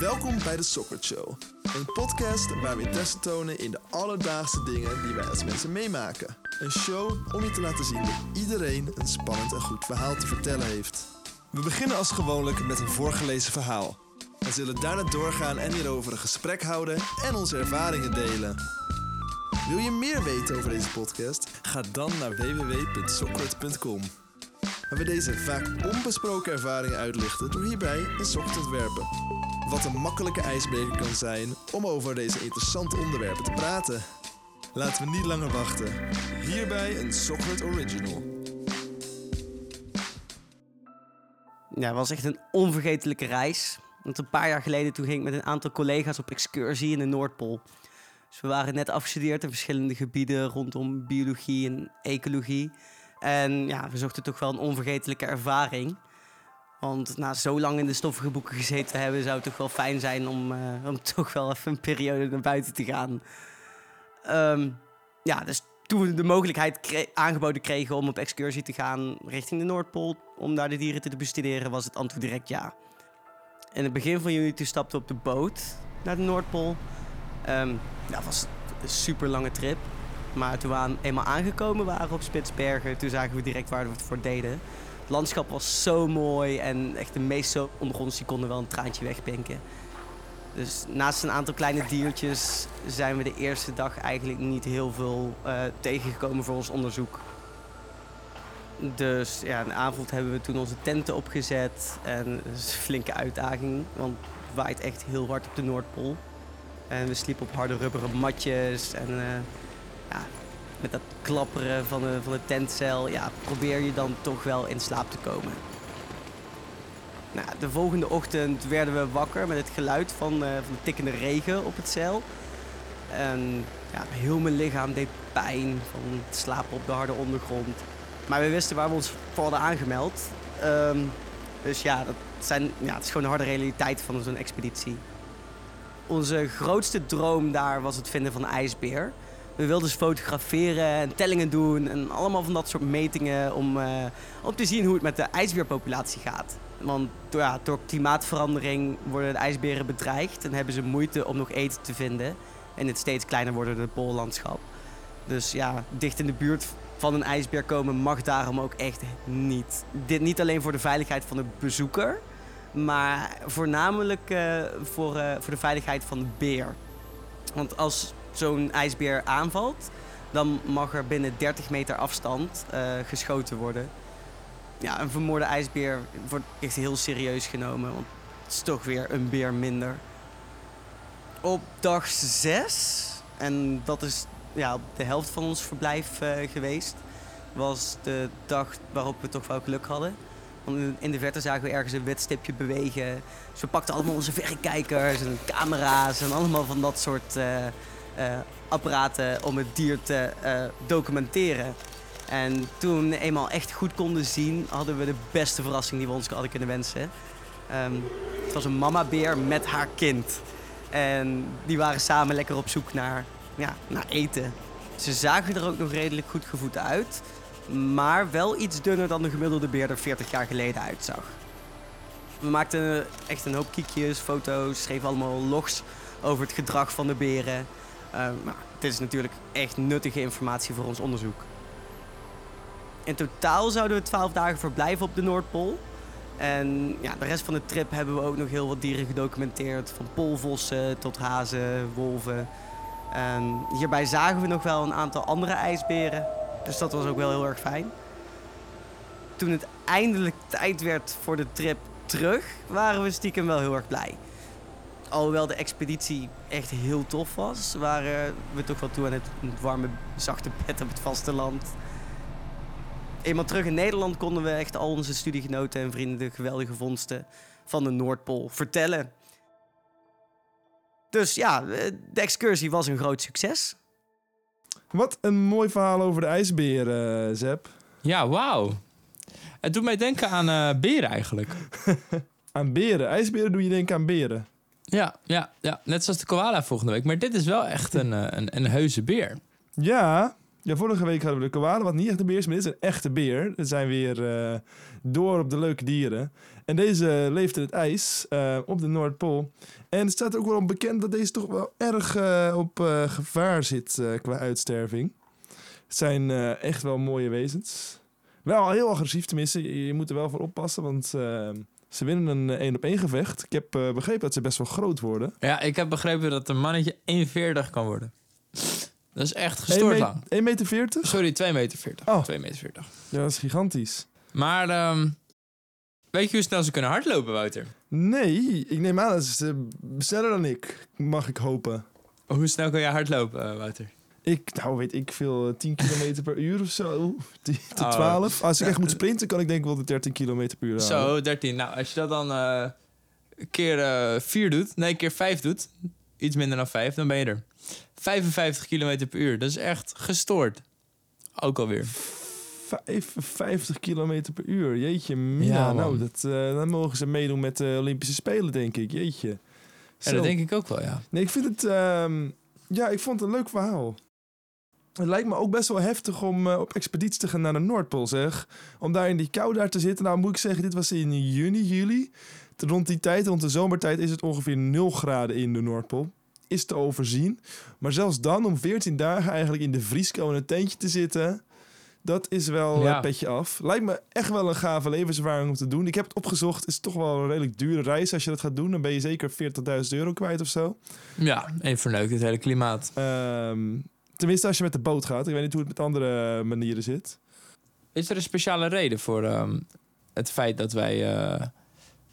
Welkom bij de Soccer Show. Een podcast waar we interesse tonen in de alledaagse dingen die wij als mensen meemaken. Een show om je te laten zien dat iedereen een spannend en goed verhaal te vertellen heeft. We beginnen als gewoonlijk met een voorgelezen verhaal. We zullen daarna doorgaan en hierover een gesprek houden en onze ervaringen delen. Wil je meer weten over deze podcast? Ga dan naar www.sockert.com. Waar we deze vaak onbesproken ervaringen uitlichten door hierbij een sok te ontwerpen. Wat een makkelijke ijsbreker kan zijn om over deze interessante onderwerpen te praten. Laten we niet langer wachten. Hierbij een Sockert Original. Ja, het was echt een onvergetelijke reis. Want een paar jaar geleden toen ging ik met een aantal collega's op excursie in de Noordpool. Dus we waren net afgestudeerd in verschillende gebieden rondom biologie en ecologie. En ja, we zochten toch wel een onvergetelijke ervaring. Want na zo lang in de stoffige boeken gezeten te hebben, zou het toch wel fijn zijn om, eh, om toch wel even een periode naar buiten te gaan. Ehm, ja, dus toen we de mogelijkheid aangeboden kregen om op excursie te gaan richting de Noordpool, om daar de dieren te bestuderen, was het antwoord direct ja. In het begin van juni toen stapten we op de boot naar de Noordpool. Ehm dat was een super lange trip. Maar toen we aan, eenmaal aangekomen waren op Spitsbergen, toen zagen we direct waar we het voor deden. Het landschap was zo mooi en echt de meeste onder ons konden wel een traantje wegpinken. Dus naast een aantal kleine diertjes zijn we de eerste dag eigenlijk niet heel veel eh, tegengekomen voor ons onderzoek. Dus ja, de avond hebben we toen onze tenten opgezet. En dat is een flinke uitdaging, want het waait echt heel hard op de Noordpool. En we sliepen op harde rubberen matjes. En eh, ja, met dat klapperen van de, van de tentcel, ja, probeer je dan toch wel in slaap te komen. Nou, de volgende ochtend werden we wakker met het geluid van, eh, van de tikkende regen op het zeil. En ja, heel mijn lichaam deed pijn van het slapen op de harde ondergrond. Maar we wisten waar we ons voor hadden aangemeld. Ehm, dus ja, dat zijn, ja, het is gewoon de harde realiteit van zo'n expeditie. Onze grootste droom daar was het vinden van ijsbeer. We wilden ze fotograferen en tellingen doen en allemaal van dat soort metingen om, eh, om te zien hoe het met de ijsbeerpopulatie gaat. Want door, klimaatverandering worden de ijsberen bedreigd en hebben ze moeite om nog eten te vinden in het steeds kleiner wordende poollandschap. Dus ja, dicht in de buurt van een ijsbeer komen mag daarom ook echt niet. Dit niet alleen voor de veiligheid van de bezoeker, maar voornamelijk eh, voor, eh, voor de veiligheid van de beer. Want als zo'n ijsbeer aanvalt, dan mag er binnen 30 meter afstand eh, geschoten worden. Ja, een vermoorde ijsbeer wordt echt heel serieus genomen, want het is toch weer een beer minder. Op dag 6, en dat is ja, de helft van ons verblijf eh, geweest, was de dag waarop we toch wel geluk hadden. Want in- de verte zagen we ergens een wit stipje bewegen. Dus we pakten allemaal onze verrekijkers en camera's en allemaal van dat soort eh, apparaten om het dier te eh, documenteren. En toen we eenmaal echt goed konden zien, hadden we de beste verrassing die we ons hadden kunnen wensen. Ehm, het was een mamabeer met haar kind. En die waren samen lekker op zoek naar, ja, naar eten. Ze zagen er ook nog redelijk goed gevoed uit. Maar wel iets dunner dan de gemiddelde beer er 40 jaar geleden uitzag. We maakten echt een hoop kiekjes, foto's, schreven allemaal logs over het gedrag van de beren. Eh, maar dit is natuurlijk echt nuttige informatie voor ons onderzoek. In totaal zouden we 12 dagen verblijven op de Noordpool. En ja, de rest van de trip hebben we ook nog heel wat dieren gedocumenteerd. Van poolvossen tot hazen, wolven. En hierbij zagen we nog wel een aantal andere ijsberen. Dus dat was ook wel heel erg fijn. Toen het eindelijk tijd werd voor de trip terug, waren we stiekem wel heel erg blij. Alhoewel de expeditie echt heel tof was, waren we toch wel toe aan het warme, zachte bed op het vasteland. Eenmaal terug in Nederland konden we echt al onze studiegenoten en vrienden de geweldige vondsten van de Noordpool vertellen. Dus ja, de excursie was een groot succes. Wat een mooi verhaal over de ijsbeer, eh Zep. Ja, wauw. Het doet mij denken aan eh beren eigenlijk. Aan beren. IJsberen doe je denken aan beren. Ja, ja, ja, net zoals de koala volgende week. Maar dit is wel echt een, eh, een, een heuse beer. Ja, Ja, vorige week hadden we de koala, wat niet echt een beer is, maar dit is een echte beer. We zijn weer eh, door op de leuke dieren. En deze leeft in het ijs eh, op de Noordpool. En het staat ook wel bekend dat deze toch wel erg op gevaar zit qua uitsterving. Het zijn echt wel mooie wezens. Wel heel agressief tenminste, je, je moet er wel voor oppassen, want eh, ze winnen een één op één gevecht. Ik heb eh, begrepen dat ze best wel groot worden. Ja, ik heb begrepen dat een mannetje 1,40 kan worden. Dat is echt gestoord lang. 1,40 meter? 40? Sorry, 2,40 meter. 40. Oh. 2,40 meter. 40. Ja, dat is gigantisch. Maar ehm, weet je hoe snel ze kunnen hardlopen, Wouter? Nee, ik neem aan dat ze sneller dan ik, mag ik hopen. Hoe snel kan jij hardlopen, eh, Wouter? Ik, nou weet ik veel, 10 kilometer per uur of zo. 10 tot Oh. 12. Als ik echt moet sprinten, kan ik denk ik wel de 13 kilometer per uur halen. Zo, 13. Nou, als je dat dan eh keer eh 4 doet, nee, keer 5 doet, iets minder dan 5, dan ben je er. 55 kilometer per uur, dat is echt gestoord. Ook alweer. 55 kilometer per uur. Jeetje, mina. Ja, nou, dat, eh, dan mogen ze meedoen met de Olympische Spelen, denk ik. Jeetje. Ja, dat denk ik ook wel, ja. Nee, ik vind het... ehm, ja, ik vond het een leuk verhaal. Het lijkt me ook best wel heftig om eh, op expeditie te gaan naar de Noordpool, zeg. Om daar in die kou daar te zitten. Nou, moet ik zeggen, dit was in juni, juli. Rond die tijd, rond de zomertijd, is het ongeveer 0 graden in de Noordpool. Is te overzien. Maar zelfs dan, om 14 dagen eigenlijk in de vrieskou in een tentje te zitten... Dat is wel Ja. een petje af. Lijkt me echt wel een gave levenservaring om te doen. Ik heb het opgezocht. Het is toch wel een redelijk dure reis als je dat gaat doen. Dan ben je zeker 40.000 euro kwijt of zo. Ja, en verneukt het hele klimaat. Ehm, tenminste, als je met de boot gaat. Ik weet niet hoe het met andere manieren zit. Is er een speciale reden voor ehm, het feit dat wij eh,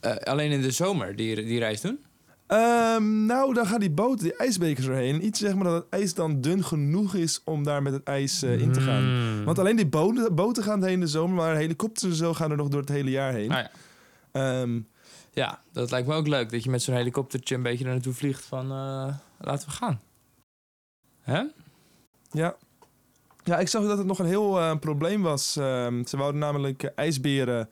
eh, alleen in de zomer die, die reis doen? Ehm, nou, dan gaan die boten, die ijsbekers erheen. En iets zeg maar dat het ijs dan dun genoeg is om daar met het ijs eh, in te gaan. Mm. Want alleen die boten, boten gaan heen in de zomer, maar helikopters en zo gaan er nog door het hele jaar heen. Ah, ja. Ehm, ja, dat lijkt me ook leuk. Dat je met zo'n helikoptertje een beetje er naartoe vliegt van eh, laten we gaan. Hè? Ja. ja, ik zag dat het nog een heel eh, probleem was. Ehm, ze wouden namelijk eh, ijsberen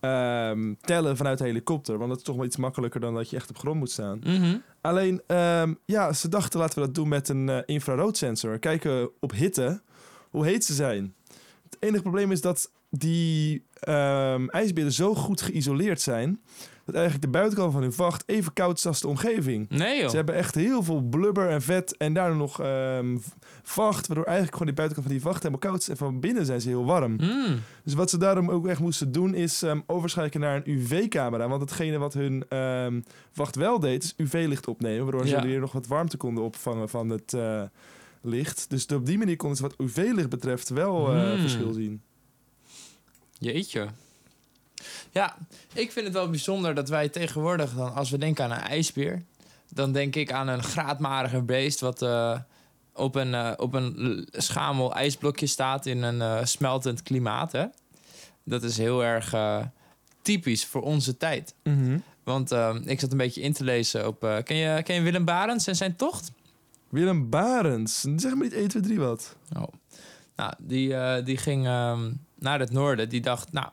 ehm, tellen vanuit de helikopter. Want dat is toch wel iets makkelijker dan dat je echt op grond moet staan. Mhm. Alleen, ehm, ja, ze dachten laten we dat doen met een eh, infraroodsensor. Kijken op hitte, hoe heet ze zijn. Het enige probleem is dat die ijsberen zo goed geïsoleerd zijn... dat eigenlijk de buitenkant van hun vacht even koud is als de omgeving. Nee joh. Ze hebben echt heel veel blubber en vet en daardoor nog ehm, vacht... waardoor eigenlijk gewoon die buitenkant van die vacht helemaal koud is... en van binnen zijn ze heel warm. Mm. Dus wat ze daarom ook echt moesten doen is ehm, overschakelen naar een UV-camera. Want hetgene wat hun ehm, wacht wel deed, is UV-licht opnemen. Waardoor Ja. ze weer nog wat warmte konden opvangen van het eh, licht. Dus op die manier konden ze wat UV-licht betreft wel eh, Hmm. verschil zien. Jeetje. Ja, ik vind het wel bijzonder dat wij tegenwoordig, dan, als we denken aan een ijsbeer, dan denk ik aan een graadmariger beest wat eh, op een, eh, op een schamel ijsblokje staat in een eh, smeltend klimaat. Hè? Dat is heel erg typisch voor onze tijd. Want eh, ik zat een beetje in te lezen op. ken, je, ken je Willem Barends en zijn tocht? Willem Barends. Zeg maar niet 1, 2, 3 wat. Oh. Nou, die, die ging ehm, naar het noorden. Die dacht, nou,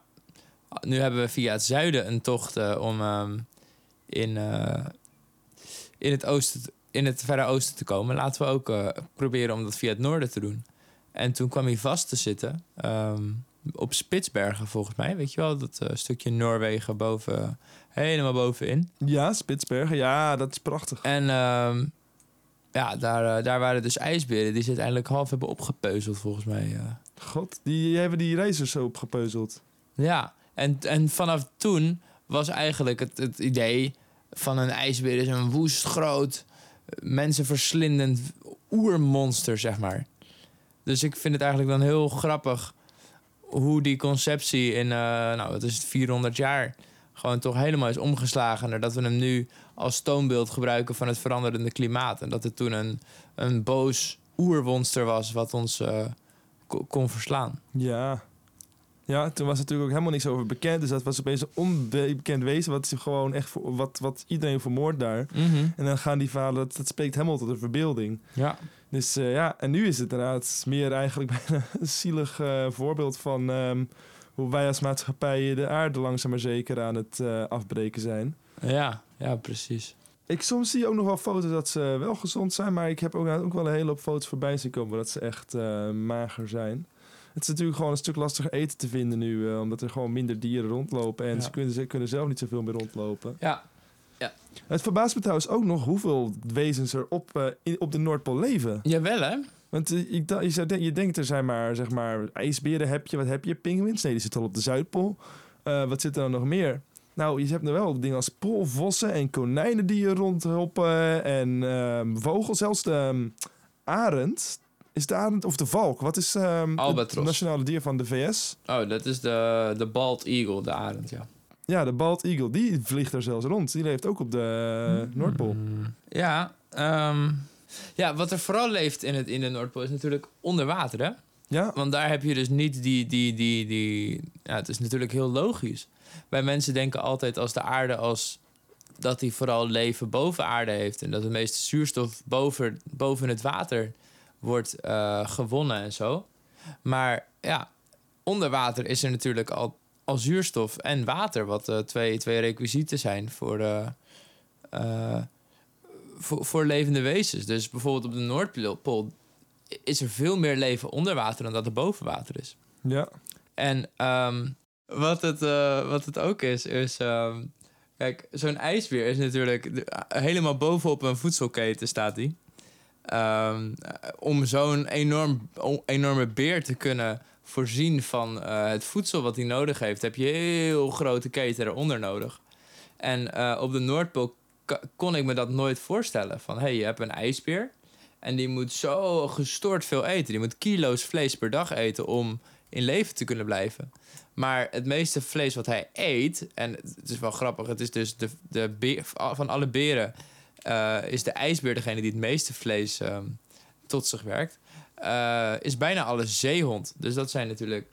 nu hebben we via het zuiden een tocht eh, om ehm, in, eh, in, het oosten, te- in het verre oosten te komen. Laten we ook eh, proberen om dat via het noorden te doen. En toen kwam hij vast te zitten ehm, op Spitsbergen, volgens mij. Weet je wel, dat stukje Noorwegen boven, helemaal bovenin. Ja, Spitsbergen. Ja, dat is prachtig. En ehm, ja, daar, daar waren dus ijsberen die ze uiteindelijk half hebben opgepeuzeld, volgens mij. God, die hebben die reizigers zo opgepeuzeld. Ja, en, en vanaf toen was eigenlijk het, het idee van een ijsbeer is een woest groot, mensenverslindend oermonster, zeg maar. Dus ik vind het eigenlijk dan heel grappig hoe die conceptie in, eh, nou, wat is het, 400 jaar gewoon toch helemaal is omgeslagen. Nadat we hem nu als toonbeeld gebruiken van het veranderende klimaat. En dat het toen een, een boos oermonster was wat ons eh, ko- kon verslaan. Ja. Ja, toen was er natuurlijk ook helemaal niks over bekend. Dus dat was opeens een onbekend wezen. Wat, gewoon echt voor, wat, wat iedereen vermoordt daar. En dan gaan die verhalen, dat, dat spreekt helemaal tot de verbeelding. Ja. Dus eh, ja, en nu is het inderdaad meer eigenlijk bijna een zielig eh, voorbeeld van ehm, hoe wij als maatschappij de aarde langzaam maar zeker aan het eh, afbreken zijn. Ja, ja, precies. Ik soms zie ook nog wel foto's dat ze wel gezond zijn, maar ik heb ook, ook wel een hele hoop foto's voorbij zien komen dat ze echt mager zijn. Het is natuurlijk gewoon een stuk lastiger eten te vinden nu, eh, omdat er gewoon minder dieren rondlopen en Ja. ze, kunnen, ze kunnen zelf niet zoveel meer rondlopen. Ja, Het verbaast me trouwens ook nog hoeveel wezens er op, eh, in- op de Noordpool leven. jawel hè? Want eh, ik, je, zou je denkt er zijn maar, zeg maar, ijsberen heb je, wat heb je, pinguïns? Nee, die zitten al op de Zuidpool. Wat zit er dan nog meer? Nou, je hebt er wel dingen als poolvossen en konijnen die je rondhoppen en ehm, vogels, zelfs de ehm, arend. Is de arend of de valk? Wat is Albatros. het nationale dier van de VS? Oh, dat is de, de bald eagle, de arend, ja. Ja, de bald eagle. Die vliegt er zelfs rond. Die leeft ook op de eh, Noordpool. Ja, ehm, ja, wat er vooral leeft in, het, in de Noordpool is natuurlijk onder water, hè? Ja, Want daar heb je dus niet die, die, die, die... Ja, het is natuurlijk heel logisch. Wij mensen denken altijd als de aarde als... dat die vooral leven boven aarde heeft... en dat de meeste zuurstof boven, boven het water wordt eh, gewonnen en zo. Maar ja, onder water is er natuurlijk al, al zuurstof en water... wat eh, twee, twee requisieten zijn voor, eh, voor, voor levende wezens. Dus bijvoorbeeld op de Noordpool is er veel meer leven onder water dan dat er boven water is. ja. En ehm, wat, het, wat het ook is, is... ehm, kijk, zo'n ijsbeer is natuurlijk... helemaal bovenop een voedselketen staat die. Ehm, om zo'n enorm, enorme beer te kunnen voorzien van eh, het voedsel wat hij nodig heeft... heb je heel grote keten eronder nodig. En eh, op de Noordpool kon ik me dat nooit voorstellen. Van, hey, je hebt een ijsbeer... en die moet zo gestoord veel eten. Die moet kilo's vlees per dag eten om in leven te kunnen blijven. Maar het meeste vlees wat hij eet, en het is wel grappig, het is dus de, de beer, van alle beren eh, is de ijsbeer degene die het meeste vlees ehm, tot zich werkt, eh, is bijna alles zeehond. Dus dat zijn natuurlijk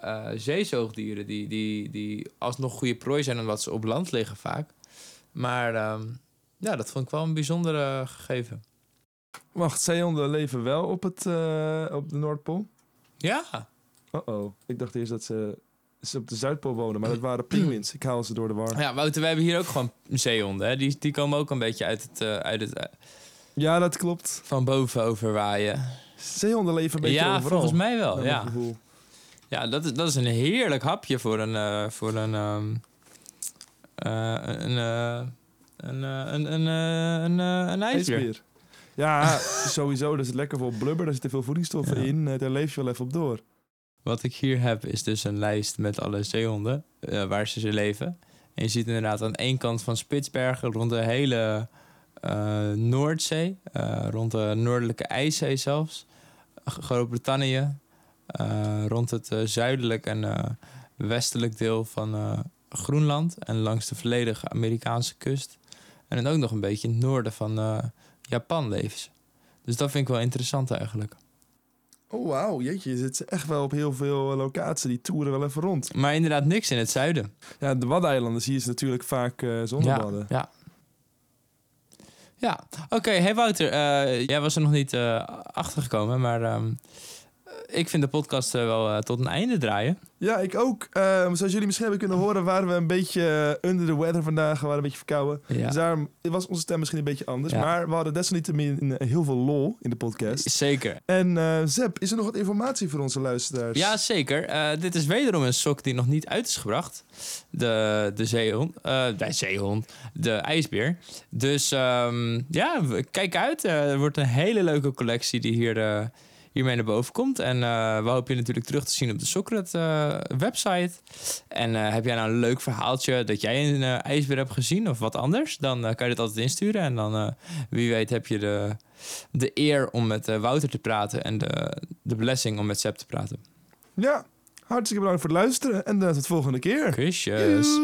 eh, zeezoogdieren die, die, die alsnog goede prooi zijn omdat ze op land liggen vaak. Maar ehm, ja, dat vond ik wel een bijzondere gegeven. Wacht, zeehonden leven wel op, het, op de Noordpool? Ja, Oh-oh. Ik dacht eerst dat ze, ze op de Zuidpool wonen, maar dat waren pinguïns. Ik haal ze door de war. ja Wouter, we hebben hier ook gewoon zeehonden. Hè? Die, die komen ook een beetje uit het, eh, uit het eh, Ja, dat klopt. van boven overwaaien. Zeehonden leven een beetje Ja, overal. volgens mij wel. Ja, ja dat, is, dat is een heerlijk hapje voor een, eh, voor een, eh, een, een, een, een, een, een ijsbeer. IJsbeer. Ja, sowieso. Er zit lekker veel blubber. Daar zitten veel voedingsstoffen Ja. in. Daar leef je wel even op door. Wat ik hier heb is dus een lijst met alle zeehonden eh, waar ze ze leven. En je ziet inderdaad aan één kant van Spitsbergen rond de hele eh, Noordzee, eh, rond de Noordelijke IJszee zelfs, Groot-Brittannië, rond het zuidelijk en westelijk deel van Groenland en langs de volledige Amerikaanse kust. En dan ook nog een beetje in het noorden van Japan leven ze. Dus dat vind ik wel interessant eigenlijk. Oh, wauw. Jeetje, je zit echt wel op heel veel locaties. Die toeren wel even rond. Maar inderdaad niks in het zuiden. Ja, de Waddeneilanden zie je ze natuurlijk vaak eh zonder ja. Ja. Ja, oké. Hey Wouter, eh, jij was er nog niet eh achter gekomen, maar ehm, ik vind de podcast eh, wel eh, tot een einde draaien. Ja, ik ook. Ehm, zoals jullie misschien hebben kunnen horen, waren we een beetje eh, under the weather vandaag. We waren een beetje verkouden. Ja. Dus daarom was onze stem misschien een beetje anders. Ja. Maar we hadden desalniettemin heel veel lol in de podcast. Zeker. En Zep, is er nog wat informatie voor onze luisteraars? Ja, zeker. Dit is wederom een sok die nog niet uit is gebracht. De, de zeehond. eh de zeehond. De ijsbeer. Dus ehm, ja, kijk uit. Er wordt een hele leuke collectie die hier, hiermee naar boven komt. En eh, we hopen je natuurlijk terug te zien op de Socrat eh, website. En eh, heb jij nou een leuk verhaaltje dat jij een ijsbeer hebt gezien of wat anders? Dan kan je dat altijd insturen. En dan, wie weet, heb je de, de eer om met Wouter te praten. En de, de blessing om met Seb te praten. Ja, hartstikke bedankt voor het luisteren. En tot de volgende keer. Kusjes.